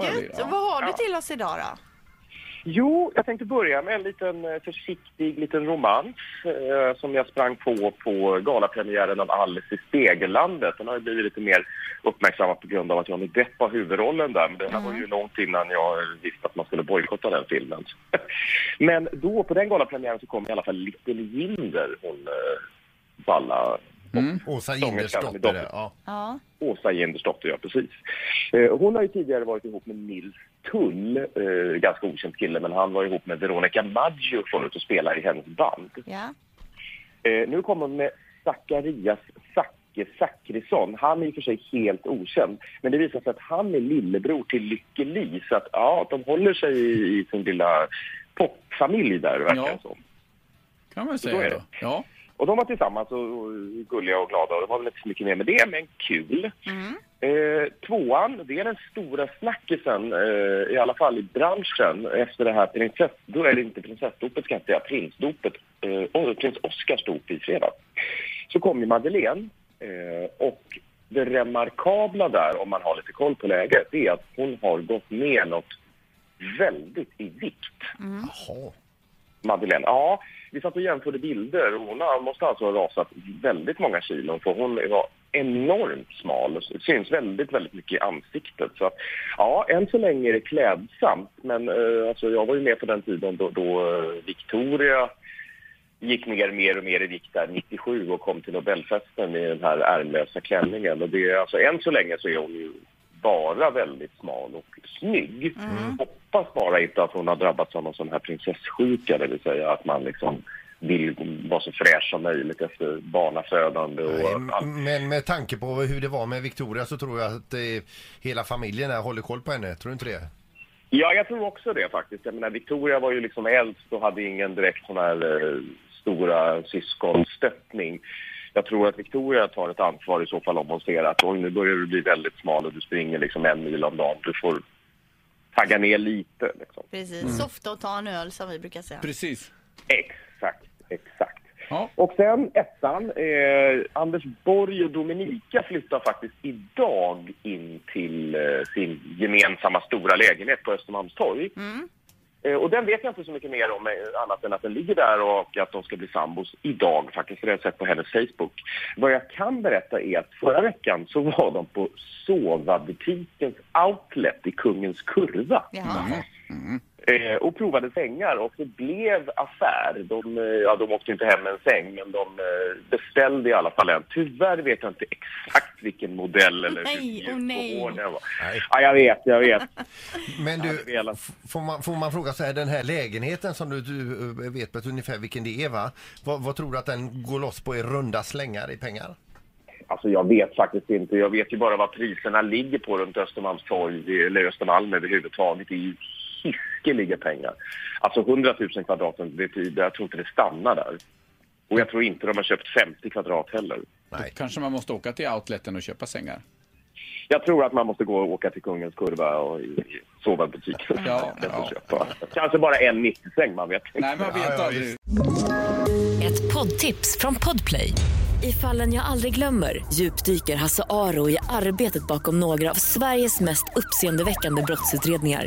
blir. Ja. vad har du till oss idag då? Jo, jag tänkte börja med en liten eh, försiktig liten romans eh, som jag sprang på på galapremiären av Alice i Spegellandet. Den har ju blivit lite mer uppmärksammad på grund av att Johnny Depp har huvudrollen där. Men det här var ju långt innan jag visste att man skulle bojkotta den filmen. Men då, på den galapremiären så kom i alla fall Little Jinder, hon eh, balla Åsa Sångerskan Jindersdotter. Ja. Ja. Åsa Jindersdotter, ja precis. Eh, hon har ju tidigare varit ihop med Nils Tull, eh, ganska okänd kille, men han var ihop med Veronica Maggio förut och spelade i hennes band. ja. Eh, nu kommer hon med Zacharias Zacke Zackrisson. Han är i och för sig helt okänd, men det visar sig att han är lillebror till Lykke Li, så att ja, de håller sig i, i sin lilla popfamilj där, verkar Ja. det som. Kan man säga det. då. Ja. Och de var tillsammans och, och gulliga och glada och det var väl inte så mycket mer med det, men kul. Eh, tvåan, det är den stora snackisen, eh, i alla fall i branschen, efter det här prinsess... Då är det inte prinsessdopet, ska jag säga, prinsdopet, eh, prins Oscars dop i fredag. Så kom ju Madeleine eh, och det remarkabla där, om man har lite koll på läget, det är att hon har gått ner något väldigt i vikt. Jaha. Madeleine. Ja, vi satt och jämförde bilder hon måste alltså ha rasat väldigt många kilon för hon var enormt smal det syns väldigt, väldigt mycket i ansiktet. Så att, ja, än så länge är det klädsamt men eh, alltså, jag var ju med på den tiden då, då eh, Victoria gick ner mer och mer i vikt där 97 och kom till Nobelfesten i den här ärmlösa klänningen och det alltså än så länge så är hon ju bara väldigt smal och snygg. Hoppas bara inte att hon har drabbats av någon sån här prinsesssjuka, det vill säga att man liksom vill vara så fräsch som möjligt efter barnafödande och allt. Men med tanke på hur det var med Victoria så tror jag att eh, hela familjen här håller koll på henne. Tror du inte det? Ja, jag tror också det faktiskt. Jag menar, Victoria var ju liksom äldst och hade ingen direkt sån här eh, stora syskonstöttning. Jag tror att Victoria tar ett ansvar i så fall om hon ser att oj, nu börjar du bli väldigt smal och du springer liksom en mil om dagen. Du får tagga ner lite liksom. Precis. Softa och ta en öl som vi brukar säga. Precis. Exakt, exakt. Ja. Och sen ettan, eh, Anders Borg och Dominika flyttar faktiskt idag in till eh, sin gemensamma stora lägenhet på Östermalmstorg. Eh, och den vet jag inte så mycket mer om, eh, annat än att den ligger där och att de ska bli sambos idag faktiskt. Det har jag sett på hennes Facebook. Vad jag kan berätta är att förra veckan så var de på Sova-butikens outlet i Kungens Kurva. Jaha. Eh, och provade sängar och det blev affär. De, eh, ja, de åkte inte hem med en säng men de eh, beställde i alla fall en. Tyvärr vet jag inte exakt vilken modell eller Nej, hur och nej. hård den var. Nej. Ja, jag vet, jag vet. Men du, får man, får man fråga så här, den här lägenheten som du, du eh, vet på ungefär vilken det är va? Vad, vad tror du att den går loss på i runda slängar i pengar? Alltså jag vet faktiskt inte. Jag vet ju bara vad priserna ligger på runt Östermalmstorg eller Östermalm överhuvudtaget. Det är ju hiskeliga pengar. Alltså 100 000 kvadraten, det, jag tror inte det stannar där. Och jag tror inte de har köpt 50 kvadrat heller. Nej. Kanske man måste åka till outleten och köpa sängar. Jag tror att man måste gå och åka till Kungens Kurva och sova i butik. Ja, ja. köpa. Kanske bara en 90-säng, man vet inte. Nej, man vet Ja, aldrig. Ett poddtips från Podplay. I fallen jag aldrig glömmer djupdyker Hasse Aro i arbetet bakom några av Sveriges mest uppseendeväckande brottsutredningar.